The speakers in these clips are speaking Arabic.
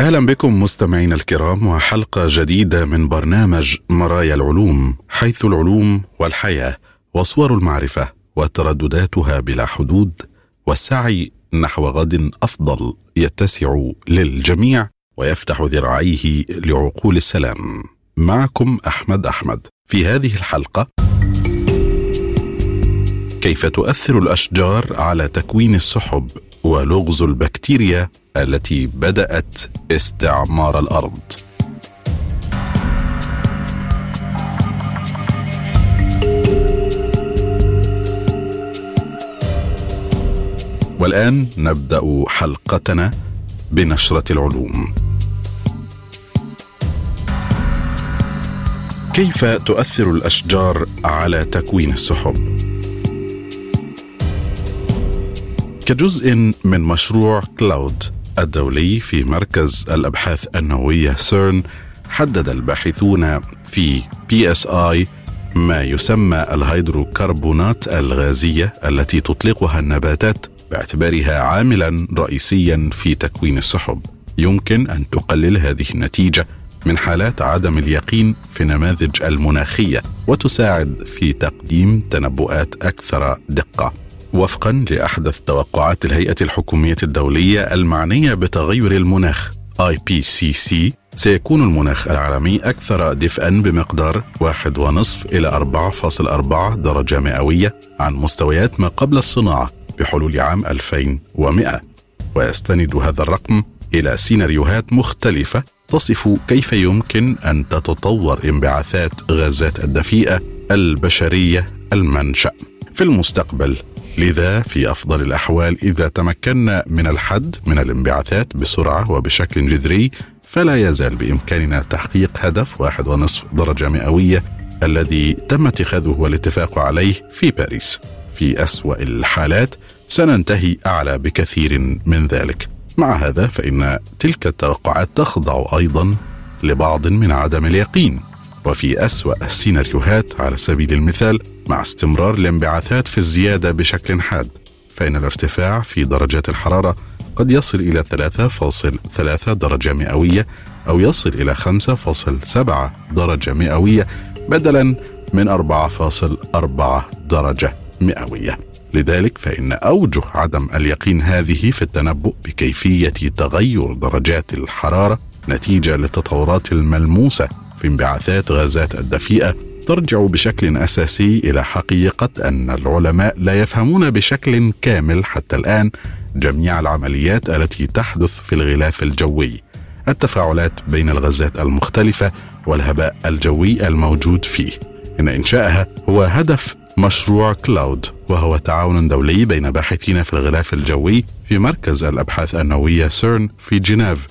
أهلا بكم مستمعينا الكرام وحلقة جديدة من برنامج مرايا العلوم حيث العلوم والحياة وصور المعرفة وتردداتها بلا حدود والسعي نحو غد أفضل يتسع للجميع ويفتح ذراعيه لعقول السلام. معكم أحمد أحمد. في هذه الحلقة كيف تؤثر الأشجار على تكوين السحب ولغز البكتيريا التي بدأت استعمار الأرض. والآن نبدأ حلقتنا بنشرة العلوم. كيف تؤثر الأشجار على تكوين السحب؟ كجزء من مشروع CLOUD الدولي في مركز الأبحاث النوويه سيرن حدد الباحثون في PSI ما يسمى الهيدروكربونات الغازية التي تطلقها النباتات باعتبارها عاملا رئيسيا في تكوين السحب. يمكن أن تقلل هذه النتيجة من حالات عدم اليقين في النماذج المناخية وتساعد في تقديم تنبؤات أكثر دقة. وفقا لأحدث توقعات الهيئة الحكومية الدولية المعنية بتغير المناخ IPCC سيكون المناخ العالمي أكثر دفئا بمقدار واحد ونصف إلى 4.4 درجة مئوية عن مستويات ما قبل الصناعة بحلول عام 2100 ويستند هذا الرقم إلى سيناريوهات مختلفة تصف كيف يمكن أن تتطور انبعاثات غازات الدفيئة البشرية المنشأ. في المستقبل لذا في أفضل الأحوال إذا تمكنا من الحد من الانبعاثات بسرعة وبشكل جذري فلا يزال بإمكاننا تحقيق هدف واحد ونصف درجة مئوية الذي تم اتخاذه والاتفاق عليه في باريس. في أسوأ الحالات سننتهي أعلى بكثير من ذلك. مع هذا فإن تلك التوقعات تخضع أيضا لبعض من عدم اليقين. وفي أسوأ السيناريوهات على سبيل المثال مع استمرار الانبعاثات في الزيادة بشكل حاد فإن الارتفاع في درجات الحرارة قد يصل إلى 3.3 درجة مئوية أو يصل إلى 5.7 درجة مئوية بدلا من 4.4 درجة مئوية. لذلك فإن أوجه عدم اليقين هذه في التنبؤ بكيفية تغير درجات الحرارة نتيجة للتطورات الملموسة انبعاثات غازات الدفيئة ترجع بشكل أساسي إلى حقيقة أن العلماء لا يفهمون بشكل كامل حتى الآن جميع العمليات التي تحدث في الغلاف الجوي. التفاعلات بين الغازات المختلفة والهباء الجوي الموجود فيه. إن انشائها هو هدف مشروع CLOUD وهو تعاون دولي بين باحثين في الغلاف الجوي في مركز الأبحاث النووية سيرن في جنيف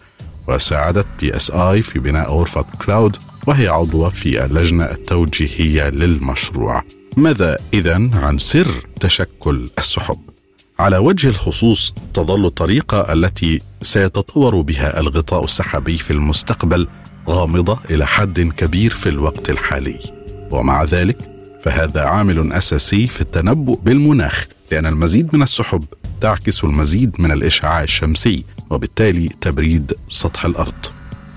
وساعدت PSI في بناء غرفة CLOUD وهي عضوة في اللجنة التوجيهية للمشروع. ماذا إذا عن سر تشكل السحب؟ على وجه الخصوص تظل الطريقة التي سيتطور بها الغطاء السحابي في المستقبل غامضة إلى حد كبير في الوقت الحالي. ومع ذلك فهذا عامل أساسي في التنبؤ بالمناخ لأن المزيد من السحب تعكس المزيد من الإشعاع الشمسي وبالتالي تبريد سطح الأرض.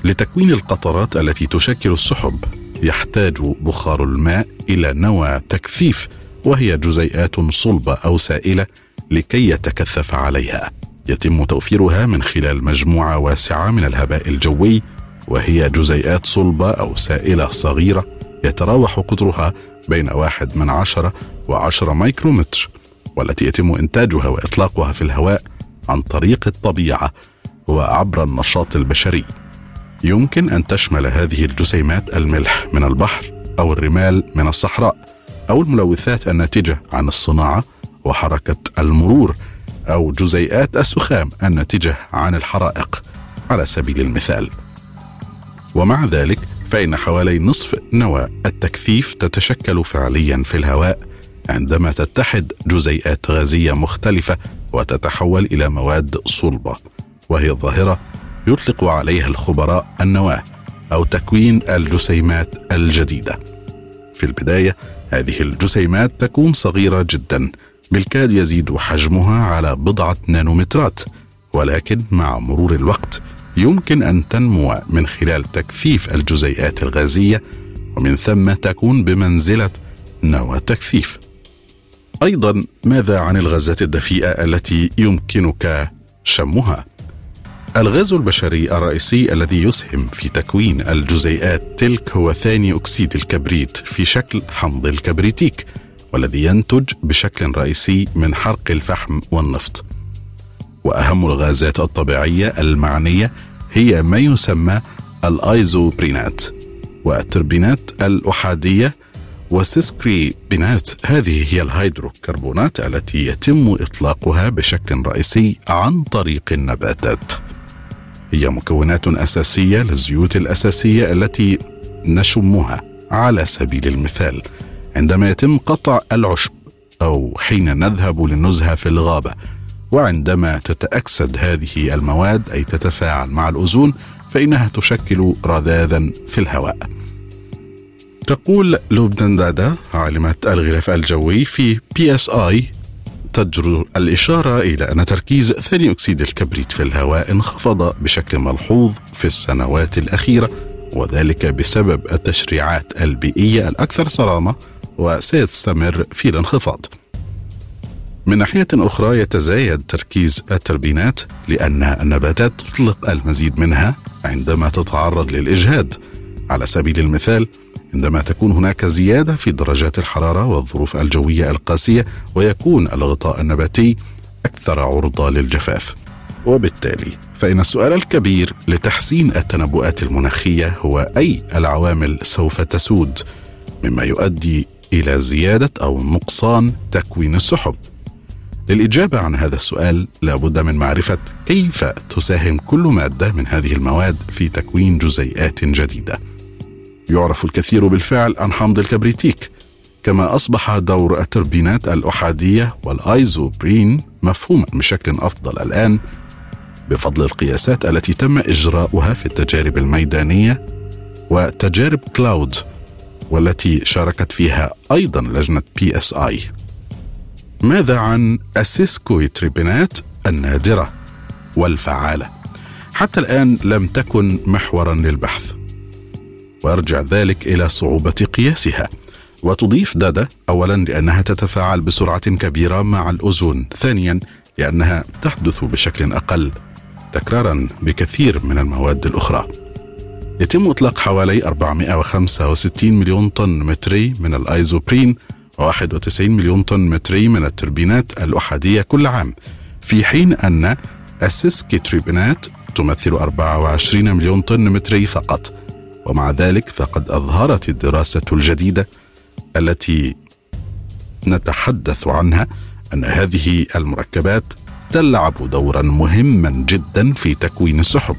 لتكوين القطرات التي تشكل السحب يحتاج بخار الماء إلى نوى تكثيف وهي جزيئات صلبه أو سائلة لكي يتكثف عليها. يتم توفيرها من خلال مجموعة واسعة من الهباء الجوي وهي جزيئات صلبه أو سائلة صغيرة يتراوح قطرها بين واحد من عشرة وعشرة مايكرومتر والتي يتم إنتاجها وإطلاقها في الهواء عن طريق الطبيعة وعبر النشاط البشري. يمكن أن تشمل هذه الجسيمات الملح من البحر أو الرمال من الصحراء أو الملوثات الناتجة عن الصناعة وحركة المرور أو جزيئات السخام الناتجة عن الحرائق على سبيل المثال. ومع ذلك فإن حوالي نصف نواة التكثيف تتشكل فعليا في الهواء عندما تتحد جزيئات غازية مختلفة وتتحول إلى مواد صلبة وهي ظاهرة يطلق عليها الخبراء النواة أو تكوين الجسيمات الجديدة في البداية هذه الجسيمات تكون صغيرة جدا بالكاد يزيد حجمها على بضعة نانومترات ولكن مع مرور الوقت يمكن أن تنمو من خلال تكثيف الجزيئات الغازية ومن ثم تكون بمنزلة نواه تكثيف. أيضا ماذا عن الغازات الدفيئة التي يمكنك شمها؟ الغاز البشري الرئيسي الذي يسهم في تكوين الجزيئات تلك هو ثاني أكسيد الكبريت في شكل حمض الكبريتيك والذي ينتج بشكل رئيسي من حرق الفحم والنفط. وأهم الغازات الطبيعية المعنية هي ما يسمى الأيزوبرينات والتربينات الأحادية بينات هذه هي الهيدروكربونات التي يتم إطلاقها بشكل رئيسي عن طريق النباتات هي مكونات أساسية للزيوت الأساسية التي نشمها على سبيل المثال. عندما يتم قطع العشب أو حين نذهب للنزهة في الغابة وعندما تتأكسد هذه المواد أي تتفاعل مع الأوزون فإنها تشكل رذاذا في الهواء. تقول لوبنى دادا عالمة الغلاف الجوي في PSI تجدر الإشارة إلى أن تركيز ثاني أكسيد الكبريت في الهواء انخفض بشكل ملحوظ في السنوات الأخيرة وذلك بسبب التشريعات البيئية الأكثر صرامة وسيستمر في الانخفاض. من ناحية أخرى يتزايد تركيز التربينات لأن النباتات تطلق المزيد منها عندما تتعرض للإجهاد على سبيل المثال عندما تكون هناك زيادة في درجات الحرارة والظروف الجوية القاسية ويكون الغطاء النباتي أكثر عرضة للجفاف وبالتالي فإن السؤال الكبير لتحسين التنبؤات المناخية هو أي العوامل سوف تسود مما يؤدي إلى زيادة أو نقصان تكوين السحب للإجابة عن هذا السؤال لابد من معرفة كيف تساهم كل مادة من هذه المواد في تكوين جزيئات جديدة. يعرف الكثير بالفعل عن حمض الكبريتيك، كما أصبح دور التربينات الأحادية والآيزوبرين مفهوما بشكل أفضل الآن بفضل القياسات التي تم إجراؤها في التجارب الميدانية وتجارب CLOUD والتي شاركت فيها أيضا لجنة PSI ماذا عن السيسكويتربينات النادرة والفعالة؟ حتى الآن لم تكن محورا للبحث ويرجع ذلك إلى صعوبة قياسها. وتضيف دادا أولا لأنها تتفاعل بسرعة كبيرة مع الأوزون ثانيا لأنها تحدث بشكل أقل تكرارا بكثير من المواد الأخرى. يتم إطلاق حوالي 465 مليون طن متري من الأيزوبرين 91 مليون طن متري من التربينات الأحادية كل عام في حين أن السيسكويتربينات تمثل 24 مليون طن متري فقط. ومع ذلك فقد أظهرت الدراسة الجديدة التي نتحدث عنها أن هذه المركبات تلعب دورا مهما جدا في تكوين السحب.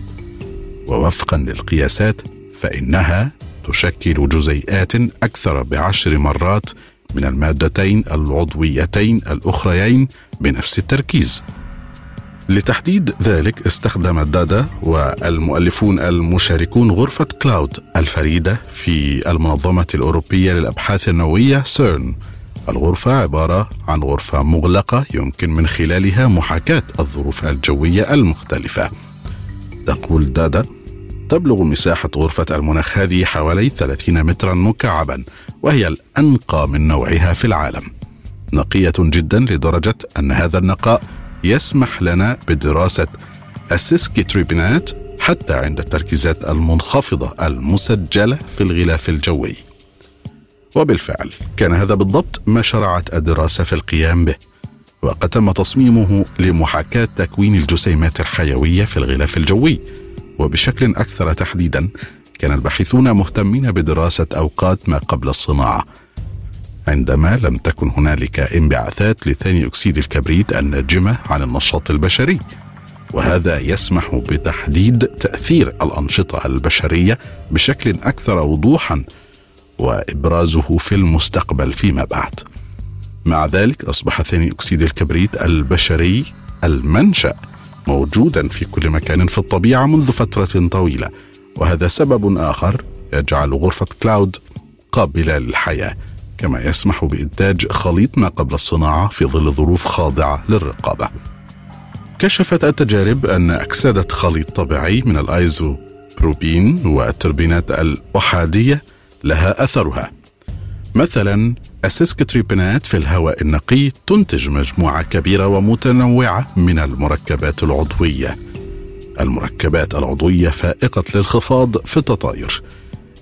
ووفقا للقياسات فإنها تشكل جزيئات أكثر بعشر مرات من المادتين العضويتين الأخريين بنفس التركيز. لتحديد ذلك استخدم دادا والمؤلفون المشاركون غرفة CLOUD الفريدة في المنظمة الأوروبية للأبحاث النووية سيرن. الغرفة عبارة عن غرفة مغلقة يمكن من خلالها محاكاة الظروف الجوية المختلفة. تقول دادا تبلغ مساحة غرفة المناخ هذه حوالي 30 مترا مكعبا وهي الأنقى من نوعها في العالم. نقية جدا لدرجة أن هذا النقاء يسمح لنا بدراسة السيسكيتريبينات حتى عند التركيزات المنخفضة المسجلة في الغلاف الجوي. وبالفعل كان هذا بالضبط ما شرعت الدراسة في القيام به وقد تم تصميمه لمحاكاة تكوين الجسيمات الحيوية في الغلاف الجوي. وبشكل أكثر تحديدا كان الباحثون مهتمين بدراسة أوقات ما قبل الصناعة. عندما لم تكن هنالك انبعاثات لثاني أكسيد الكبريت الناجمة عن النشاط البشري. وهذا يسمح بتحديد تأثير الأنشطة البشرية بشكل أكثر وضوحا وإبرازه في المستقبل فيما بعد. مع ذلك أصبح ثاني أكسيد الكبريت البشري المنشأ موجودا في كل مكان في الطبيعة منذ فترة طويلة. وهذا سبب آخر يجعل غرفة CLOUD قابلة للحياة. كما يسمح بإنتاج خليط ما قبل الصناعة في ظل ظروف خاضعة للرقابة كشفت التجارب أن أكسدة خليط طبيعي من الايزو بروبين والتربينات الأحادية لها أثرها مثلا السيسكويتربينات في الهواء النقي تنتج مجموعة كبيرة ومتنوعة من المركبات العضوية. المركبات العضوية فائقة الانخفاض في التطاير.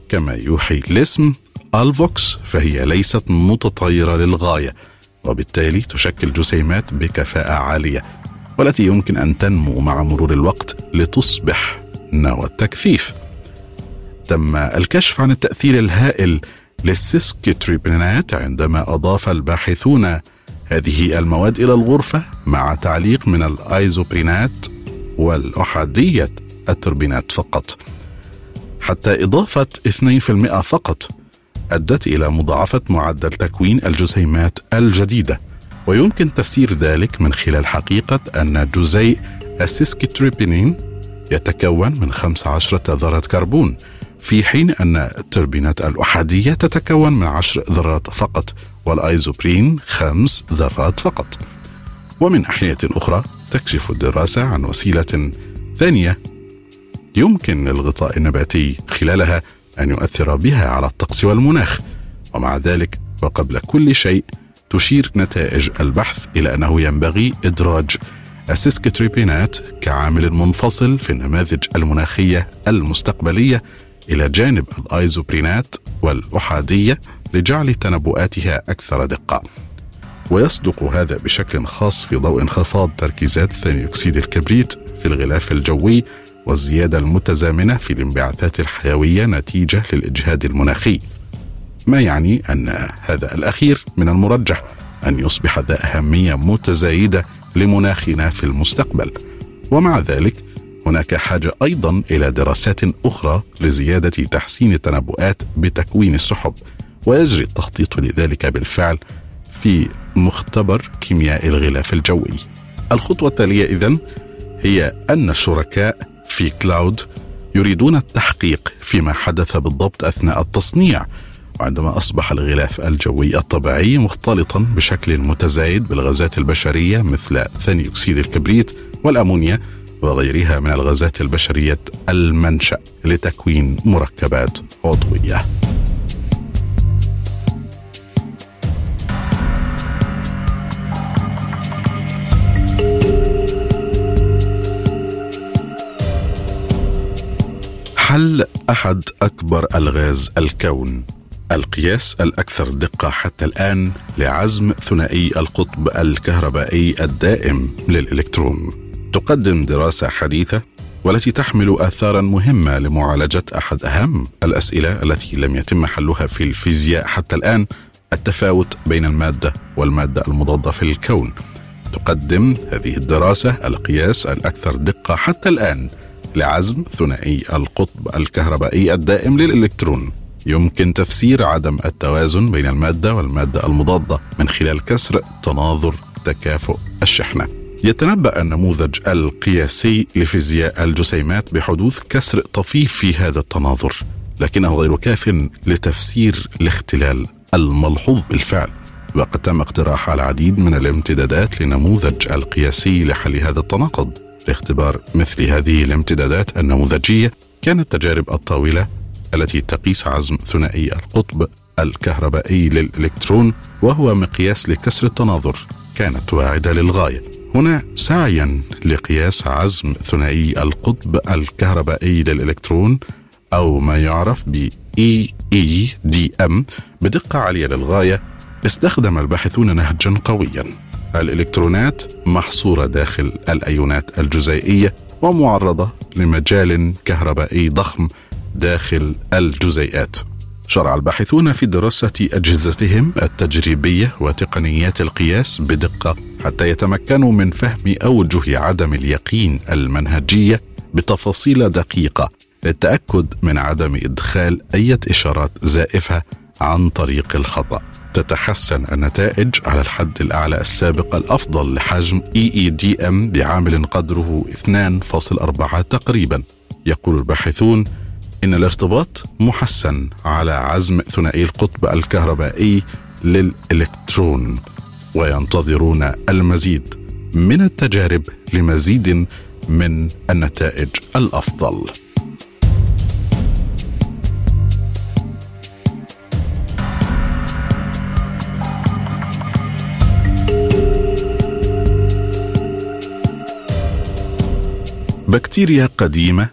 كما يوحي الاسم ULVOCs فهي ليست متطايرة للغاية وبالتالي تشكل جسيمات بكفاءة عالية والتي يمكن أن تنمو مع مرور الوقت لتصبح نوى التكثيف. تم الكشف عن التأثير الهائل للسيسكتريبينات عندما أضاف الباحثون هذه المواد إلى الغرفة مع تعليق من الأيزوبرينات والأحادية التوربينات فقط حتى إضافة 2% فقط أدت إلى مضاعفة معدل تكوين الجسيمات الجديدة. ويمكن تفسير ذلك من خلال حقيقة أن جزيء السيسكويتربين يتكون من 15 ذرة كربون في حين أن التربينات الأحادية تتكون من عشر ذرات فقط والأيزوبرين خمس ذرات فقط. ومن ناحية أخرى تكشف الدراسة عن وسيلة ثانية يمكن للغطاء النباتي خلالها أن يؤثر بها على الطقس والمناخ. ومع ذلك وقبل كل شيء تشير نتائج البحث إلى أنه ينبغي إدراج السيسكتريبينات كعامل منفصل في النماذج المناخية المستقبلية إلى جانب الأيزوبرينات والأحادية لجعل تنبؤاتها أكثر دقة. ويصدق هذا بشكل خاص في ضوء انخفاض تركيزات ثاني أكسيد الكبريت في الغلاف الجوي والزيادة المتزامنة في الانبعاثات الحيوية نتيجة للإجهاد المناخي. ما يعني أن هذا الأخير من المرجح أن يصبح ذا أهمية متزايدة لمناخنا في المستقبل. ومع ذلك هناك حاجة أيضا إلى دراسات أخرى لزيادة تحسين التنبؤات بتكوين السحب. ويجري التخطيط لذلك بالفعل في مختبر كيمياء الغلاف الجوي. الخطوة التالية إذن هي أن الشركاء في كلاود يريدون التحقيق فيما حدث بالضبط أثناء التصنيع وعندما أصبح الغلاف الجوي الطبيعي مختلطا بشكل متزايد بالغازات البشرية مثل ثاني اكسيد الكبريت والأمونيا وغيرها من الغازات البشرية المنشأ لتكوين مركبات عضوية. حل أحد أكبر ألغاز الكون. القياس الأكثر دقة حتى الآن لعزم ثنائي القطب الكهربائي الدائم للإلكترون. تقدم دراسة حديثة والتي تحمل آثارا مهمة لمعالجة أحد أهم الأسئلة التي لم يتم حلها في الفيزياء حتى الآن التفاوت بين المادة والمادة المضادة في الكون. تقدم هذه الدراسة القياس الأكثر دقة حتى الآن لعزم ثنائي القطب الكهربائي الدائم للإلكترون. يمكن تفسير عدم التوازن بين المادة والمادة المضادة من خلال كسر تناظر تكافؤ الشحنة. يتنبأ النموذج القياسي لفيزياء الجسيمات بحدوث كسر طفيف في هذا التناظر لكنه غير كاف لتفسير الاختلال الملحوظ بالفعل. وقد تم اقتراح العديد من الامتدادات لنموذج القياسي لحل هذا التناقض. لاختبار مثل هذه الامتدادات النموذجيه كانت التجارب الطاولة التي تقيس عزم ثنائي القطب الكهربائي للإلكترون وهو مقياس لكسر التناظر كانت واعدة للغاية. هنا سعيا لقياس عزم ثنائي القطب الكهربائي للإلكترون أو ما يعرف ب EEDM بدقة عالية للغاية استخدم الباحثون نهجا قويا. الإلكترونات محصورة داخل الأيونات الجزيئية ومعرضة لمجال كهربائي ضخم داخل الجزيئات شرع الباحثون في دراسة أجهزتهم التجريبية وتقنيات القياس بدقة حتى يتمكنوا من فهم أوجه عدم اليقين المنهجية بتفاصيل دقيقة للتأكد من عدم إدخال أي إشارات زائفة عن طريق الخطأ. تتحسن النتائج على الحد الأعلى السابق الأفضل لحجم EEDM بعامل قدره 2.4 تقريبا. يقول الباحثون إن الارتباط محسن على عزم ثنائي القطب الكهربائي للإلكترون وينتظرون المزيد من التجارب لمزيد من النتائج الأفضل بكتيريا قديمة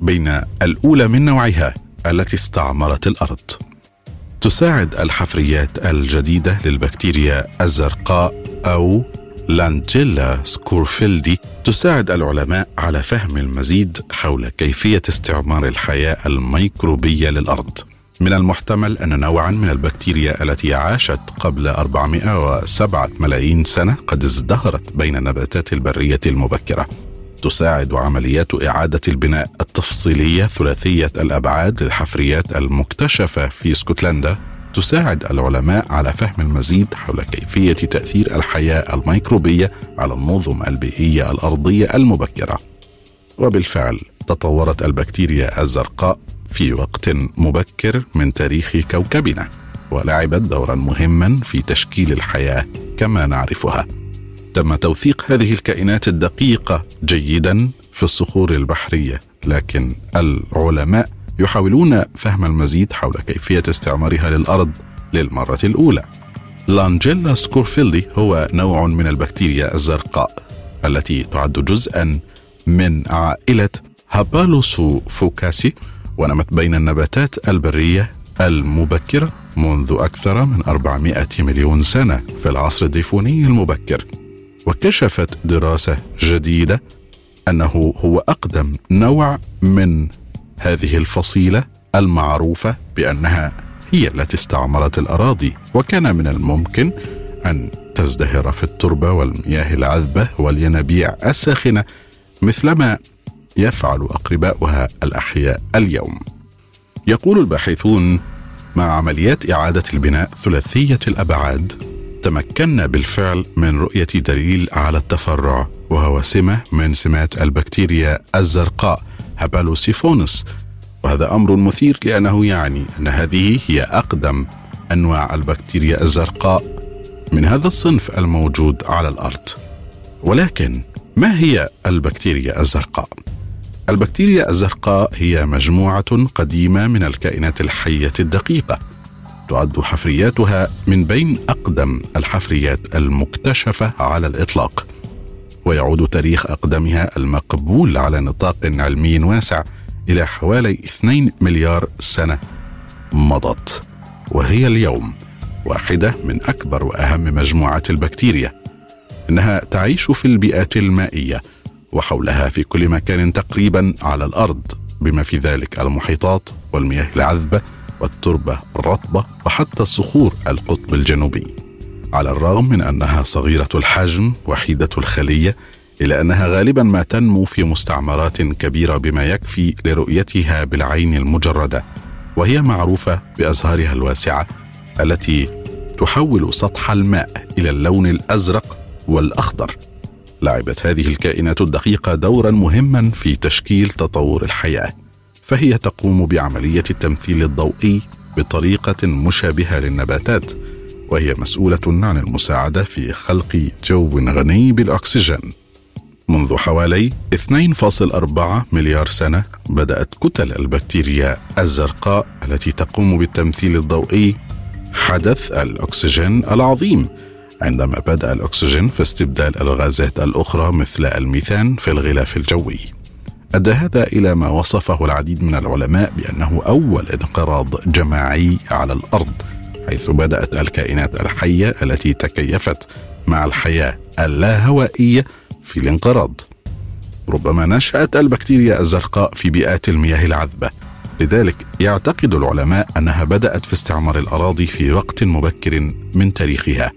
بين الأولى من نوعها التي استعمرت الأرض تساعد الحفريات الجديدة للبكتيريا الزرقاء أو لانجيلا سكورفيلدي تساعد العلماء على فهم المزيد حول كيفية استعمار الحياة الميكروبية للأرض. من المحتمل أن نوعا من البكتيريا التي عاشت قبل 407 ملايين سنة قد ازدهرت بين النباتات البرية المبكرة. تساعد عمليات إعادة البناء التفصيلية ثلاثية الأبعاد للحفريات المكتشفة في اسكتلندا تساعد العلماء على فهم المزيد حول كيفية تأثير الحياة الميكروبية على النظم البيئية الأرضية المبكرة. وبالفعل تطورت البكتيريا الزرقاء في وقت مبكر من تاريخ كوكبنا ولعبت دورا مهما في تشكيل الحياة كما نعرفها. تم توثيق هذه الكائنات الدقيقة جيدا في الصخور البحرية لكن العلماء يحاولون فهم المزيد حول كيفية استعمارها للأرض للمرة الأولى. لانجيلا سكورفيلدي هو نوع من البكتيريا الزرقاء التي تعد جزءا من عائلة هابالوسو فوكاسي ونمت بين النباتات البرية المبكرة منذ أكثر من 400 مليون سنة في العصر الديفوني المبكر وكشفت دراسة جديدة أنه هو أقدم نوع من هذه الفصيلة المعروفة بأنها هي التي استعمرت الأراضي وكان من الممكن أن تزدهر في التربة والمياه العذبة والينابيع الساخنة مثلما يفعل أقرباؤها الأحياء اليوم. يقول الباحثون مع عمليات إعادة البناء ثلاثية الأبعاد تمكنا بالفعل من رؤية دليل على التفرع وهو سمة من سمات البكتيريا الزرقاء هبالوسيفونس وهذا أمر مثير لأنه يعني أن هذه هي أقدم أنواع البكتيريا الزرقاء من هذا الصنف الموجود على الأرض. ولكن ما هي البكتيريا الزرقاء؟ البكتيريا الزرقاء هي مجموعة قديمة من الكائنات الحية الدقيقة. تعد حفرياتها من بين أقدم الحفريات المكتشفة على الإطلاق. ويعود تاريخ أقدمها المقبول على نطاق علمي واسع إلى حوالي 2 مليار سنة مضت. وهي اليوم واحدة من أكبر وأهم مجموعات البكتيريا. إنها تعيش في البيئات المائية وحولها في كل مكان تقريبا على الأرض بما في ذلك المحيطات والمياه العذبة والتربة الرطبه وحتى الصخور القطب الجنوبي على الرغم من أنها صغيرة الحجم وحيدة الخلية الا أنها غالبا ما تنمو في مستعمرات كبيرة بما يكفي لرؤيتها بالعين المجردة وهي معروفة بأزهارها الواسعة التي تحول سطح الماء إلى اللون الأزرق والأخضر. لعبت هذه الكائنات الدقيقة دورا مهما في تشكيل تطور الحياة. فهي تقوم بعملية التمثيل الضوئي بطريقة مشابهة للنباتات وهي مسؤولة عن المساعدة في خلق جو غني بالأكسجين. منذ حوالي 2.4 مليار سنة بدأت كتل البكتيريا الزرقاء التي تقوم بالتمثيل الضوئي حدث الأكسجين العظيم. عندما بدأ الأكسجين في استبدال الغازات الأخرى مثل الميثان في الغلاف الجوي. أدى هذا إلى ما وصفه العديد من العلماء بأنه أول انقراض جماعي على الأرض حيث بدأت الكائنات الحية التي تكيفت مع الحياة اللاهوائية في الانقراض. ربما نشأت البكتيريا الزرقاء في بيئات المياه العذبة. لذلك يعتقد العلماء أنها بدأت في استعمار الأراضي في وقت مبكر من تاريخها.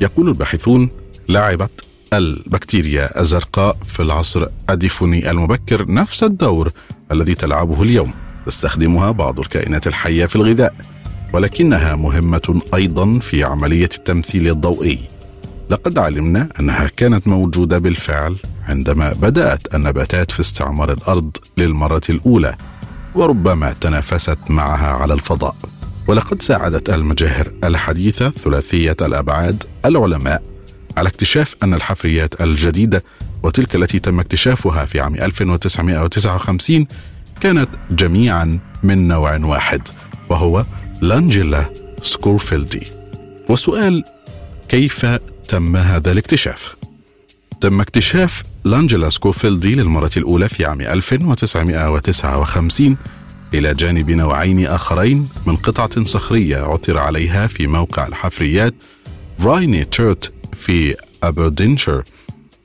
يقول الباحثون لعبت البكتيريا الزرقاء في العصر الديفوني المبكر نفس الدور الذي تلعبه اليوم. تستخدمها بعض الكائنات الحية في الغذاء ولكنها مهمة أيضا في عملية التمثيل الضوئي. لقد علمنا أنها كانت موجودة بالفعل عندما بدأت النباتات في استعمار الأرض للمرة الأولى وربما تنافست معها على الفضاء. ولقد ساعدت المجاهر الحديثة ثلاثية الأبعاد العلماء على اكتشاف أن الحفريات الجديدة وتلك التي تم اكتشافها في عام 1959 كانت جميعا من نوع واحد وهو لانجيلا سكورفيلدي وسؤال كيف تم هذا الاكتشاف؟ تم اكتشاف لانجيلا سكوفيلدي للمرة الأولى في عام 1959 إلى جانب نوعين آخرين من قطعة صخرية عثر عليها في موقع الحفريات رايني تيرت في أبردينشر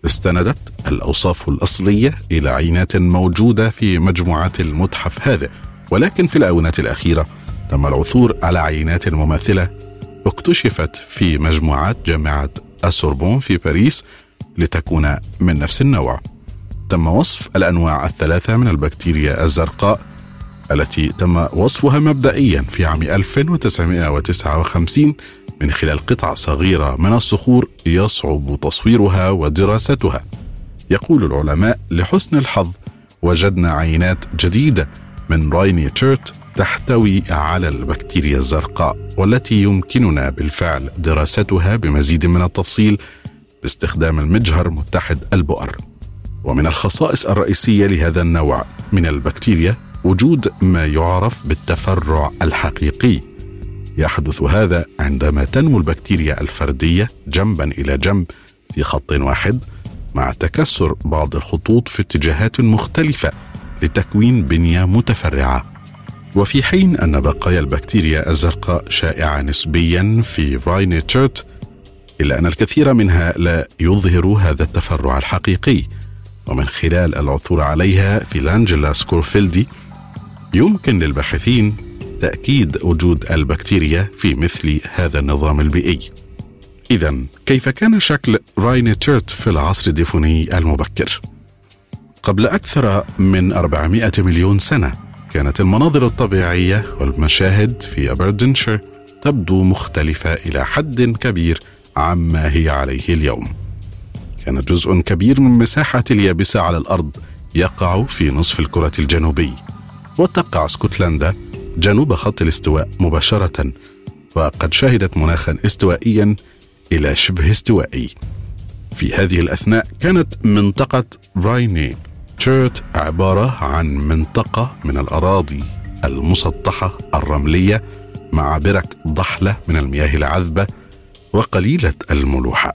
استندت الأوصاف الأصلية إلى عينات موجودة في مجموعات المتحف هذا ولكن في الآونة الأخيرة تم العثور على عينات مماثلة اكتشفت في مجموعات جامعة السوربون في باريس لتكون من نفس النوع. تم وصف الأنواع الثلاثة من البكتيريا الزرقاء التي تم وصفها مبدئيا في عام 1959 من خلال قطع صغيرة من الصخور يصعب تصويرها ودراستها. يقول العلماء لحسن الحظ وجدنا عينات جديدة من رايني تشيرت تحتوي على البكتيريا الزرقاء والتي يمكننا بالفعل دراستها بمزيد من التفصيل باستخدام المجهر متحد البؤر. ومن الخصائص الرئيسية لهذا النوع من البكتيريا وجود ما يعرف بالتفرع الحقيقي يحدث هذا عندما تنمو البكتيريا الفردية جنبا إلى جنب في خط واحد مع تكسر بعض الخطوط في اتجاهات مختلفة لتكوين بنية متفرعة. وفي حين أن بقايا البكتيريا الزرقاء شائعة نسبيا في Rhynie chert إلا أن الكثير منها لا يظهر هذا التفرع الحقيقي. ومن خلال العثور عليها في Langiella scourfieldii يمكن للباحثين تأكيد وجود البكتيريا في مثل هذا النظام البيئي. إذا كيف كان شكل Rhynie chert في العصر الديفوني المبكر؟ قبل أكثر من 400 مليون سنة كانت المناظر الطبيعية والمشاهد في أبردينشاير تبدو مختلفة إلى حد كبير عما هي عليه اليوم. كان جزء كبير من مساحة اليابسة على الأرض يقع في نصف الكرة الجنوبي وتقع اسكتلندا جنوب خط الاستواء مباشرة وقد شهدت مناخا استوائيا إلى شبه استوائي. في هذه الأثناء كانت منطقة رايني تشيرت عبارة عن منطقة من الأراضي المسطحة الرملية مع برك ضحلة من المياه العذبة وقليلة الملوحة.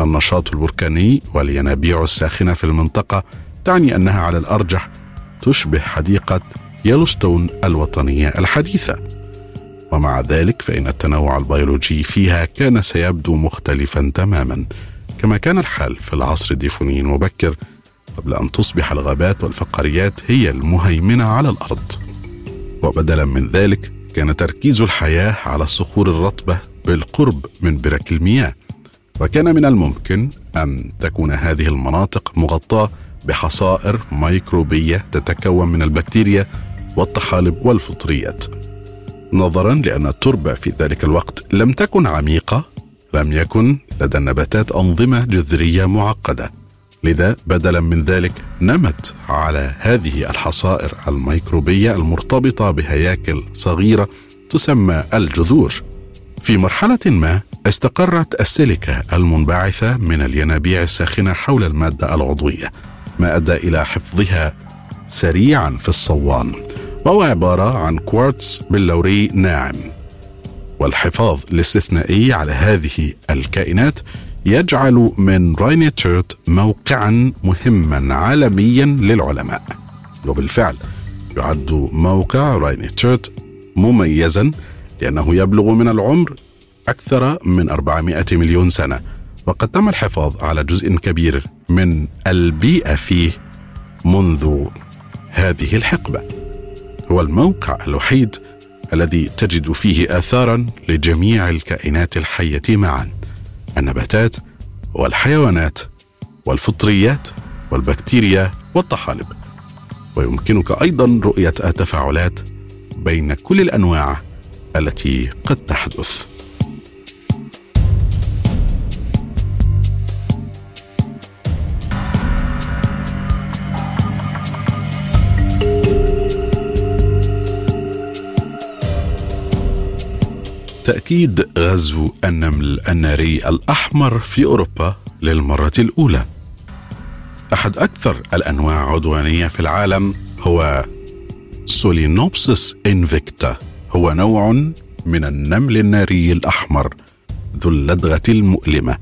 النشاط البركاني والينابيع الساخنة في المنطقة تعني أنها على الأرجح تشبه حديقة يلوستون الوطنية الحديثة. ومع ذلك فإن التنوع البيولوجي فيها كان سيبدو مختلفا تماما كما كان الحال في العصر الديفوني المبكر قبل أن تصبح الغابات والفقاريات هي المهيمنة على الأرض. وبدلا من ذلك كان تركيز الحياة على الصخور الرطبة بالقرب من برك المياه. وكان من الممكن أن تكون هذه المناطق مغطاة بحصائر ميكروبية تتكون من البكتيريا والطحالب والفطريات. نظرا لأن التربه في ذلك الوقت لم تكن عميقة لم يكن لدى النباتات أنظمة جذرية معقدة. لذا بدلا من ذلك نمت على هذه الحصائر الميكروبية المرتبطة بهياكل صغيرة تسمى الجذور. في مرحلة ما استقرت السيليكا المنبعثة من الينابيع الساخنة حول المادة العضوية ما أدى إلى حفظها سريعا في الصوان. وهو عبارة عن كوارتز بلوري ناعم. والحفاظ الاستثنائي على هذه الكائنات يجعل من Rhynie chert موقعا مهما عالميا للعلماء. وبالفعل يعد موقع Rhynie chert مميزا لأنه يبلغ من العمر أكثر من 400 مليون سنة. وقد تم الحفاظ على جزء كبير من البيئة فيه منذ هذه الحقبة. هو الموقع الوحيد الذي تجد فيه آثارا لجميع الكائنات الحية معا. النباتات والحيوانات والفطريات والبكتيريا والطحالب. ويمكنك أيضا رؤية التفاعلات بين كل الأنواع التي قد تحدث. تأكيد غزو النمل الناري الأحمر في أوروبا للمرة الأولى. أحد أكثر الأنواع عدوانية في العالم هو Solenopsis invicta هو نوع من النمل الناري الأحمر ذو اللدغة المؤلمة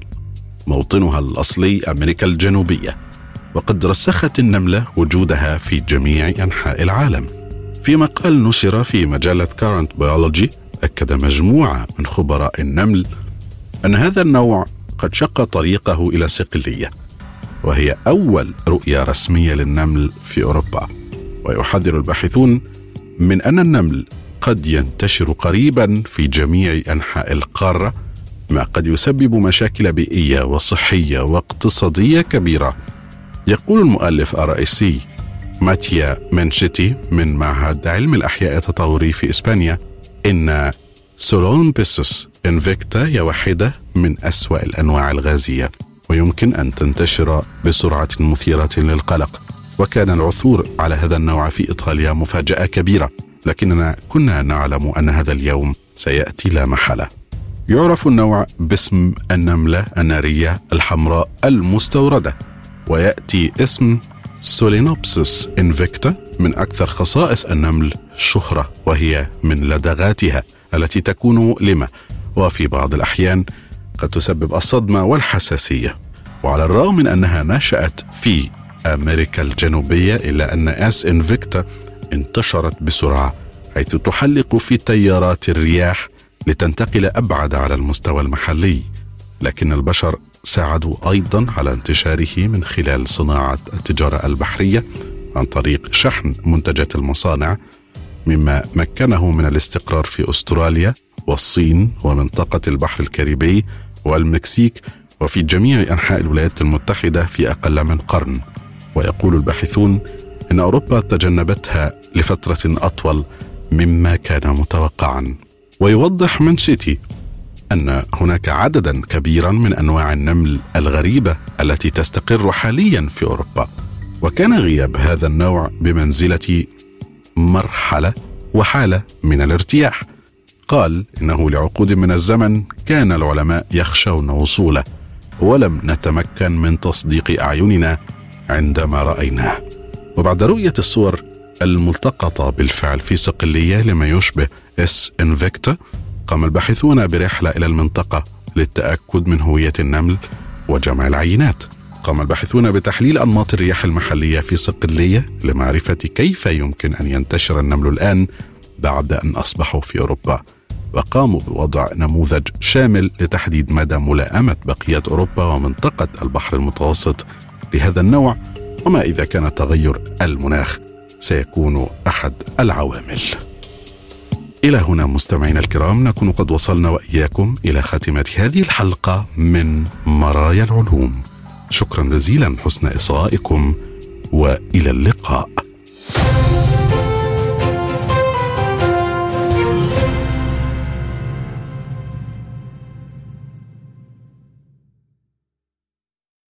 موطنها الأصلي أمريكا الجنوبية وقد رسخت النملة وجودها في جميع أنحاء العالم في مقال نشر في مجلة Current Biology أكد مجموعة من خبراء النمل أن هذا النوع قد شق طريقه إلى صقلية وهي أول رؤية رسمية للنمل في أوروبا. ويحذر الباحثون من أن النمل قد ينتشر قريبا في جميع أنحاء القارة ما قد يسبب مشاكل بيئية وصحية واقتصادية كبيرة. يقول المؤلف الرئيسي ماتيا منشيتي من معهد علم الأحياء التطوري في إسبانيا إن سولونبيسوس إنفيكتا هي واحدة من أسوأ الأنواع الغازية ويمكن أن تنتشر بسرعة مثيرة للقلق. وكان العثور على هذا النوع في إيطاليا مفاجأة كبيرة لكننا كنا نعلم أن هذا اليوم سيأتي لا محالة. يعرف النوع باسم النملة النارية الحمراء المستوردة ويأتي اسم Solenopsis invicta من أكثر خصائص النمل شهرة وهي من لدغاتها التي تكون مؤلمة وفي بعض الأحيان قد تسبب الصدمة والحساسية. وعلى الرغم من أنها نشأت في أمريكا الجنوبية إلا أن S. invicta انتشرت بسرعة حيث تحلق في تيارات الرياح لتنتقل أبعد على المستوى المحلي. لكن البشر ساعدوا أيضا على انتشاره من خلال صناعة التجارة البحرية عن طريق شحن منتجات المصانع مما مكنه من الاستقرار في أستراليا والصين ومنطقة البحر الكاريبي والمكسيك وفي جميع أنحاء الولايات المتحدة في أقل من قرن. ويقول الباحثون إن أوروبا تجنبتها لفترة أطول مما كان متوقعا. ويوضح منشيتي أن هناك عددا كبيرا من أنواع النمل الغريبة التي تستقر حاليا في أوروبا. وكان غياب هذا النوع بمنزلة مرحلة وحالة من الارتياح. قال إنه لعقود من الزمن كان العلماء يخشون وصوله ولم نتمكن من تصديق أعيننا عندما رأيناه. وبعد رؤية الصور الملتقطة بالفعل في صقليه لما يشبه S. invicta قام الباحثون برحلة إلى المنطقة للتأكد من هوية النمل وجمع العينات. قام الباحثون بتحليل أنماط الرياح المحلية في صقليه لمعرفة كيف يمكن أن ينتشر النمل الآن بعد أن أصبحوا في أوروبا. وقاموا بوضع نموذج شامل لتحديد مدى ملائمة بقية أوروبا ومنطقة البحر المتوسط لهذا النوع وما إذا كان تغير المناخ سيكون أحد العوامل. إلى هنا مستمعينا الكرام نكون قد وصلنا وإياكم إلى خاتمة هذه الحلقة من مرايا العلوم. شكرا جزيلا حسن إصغائكم وإلى اللقاء.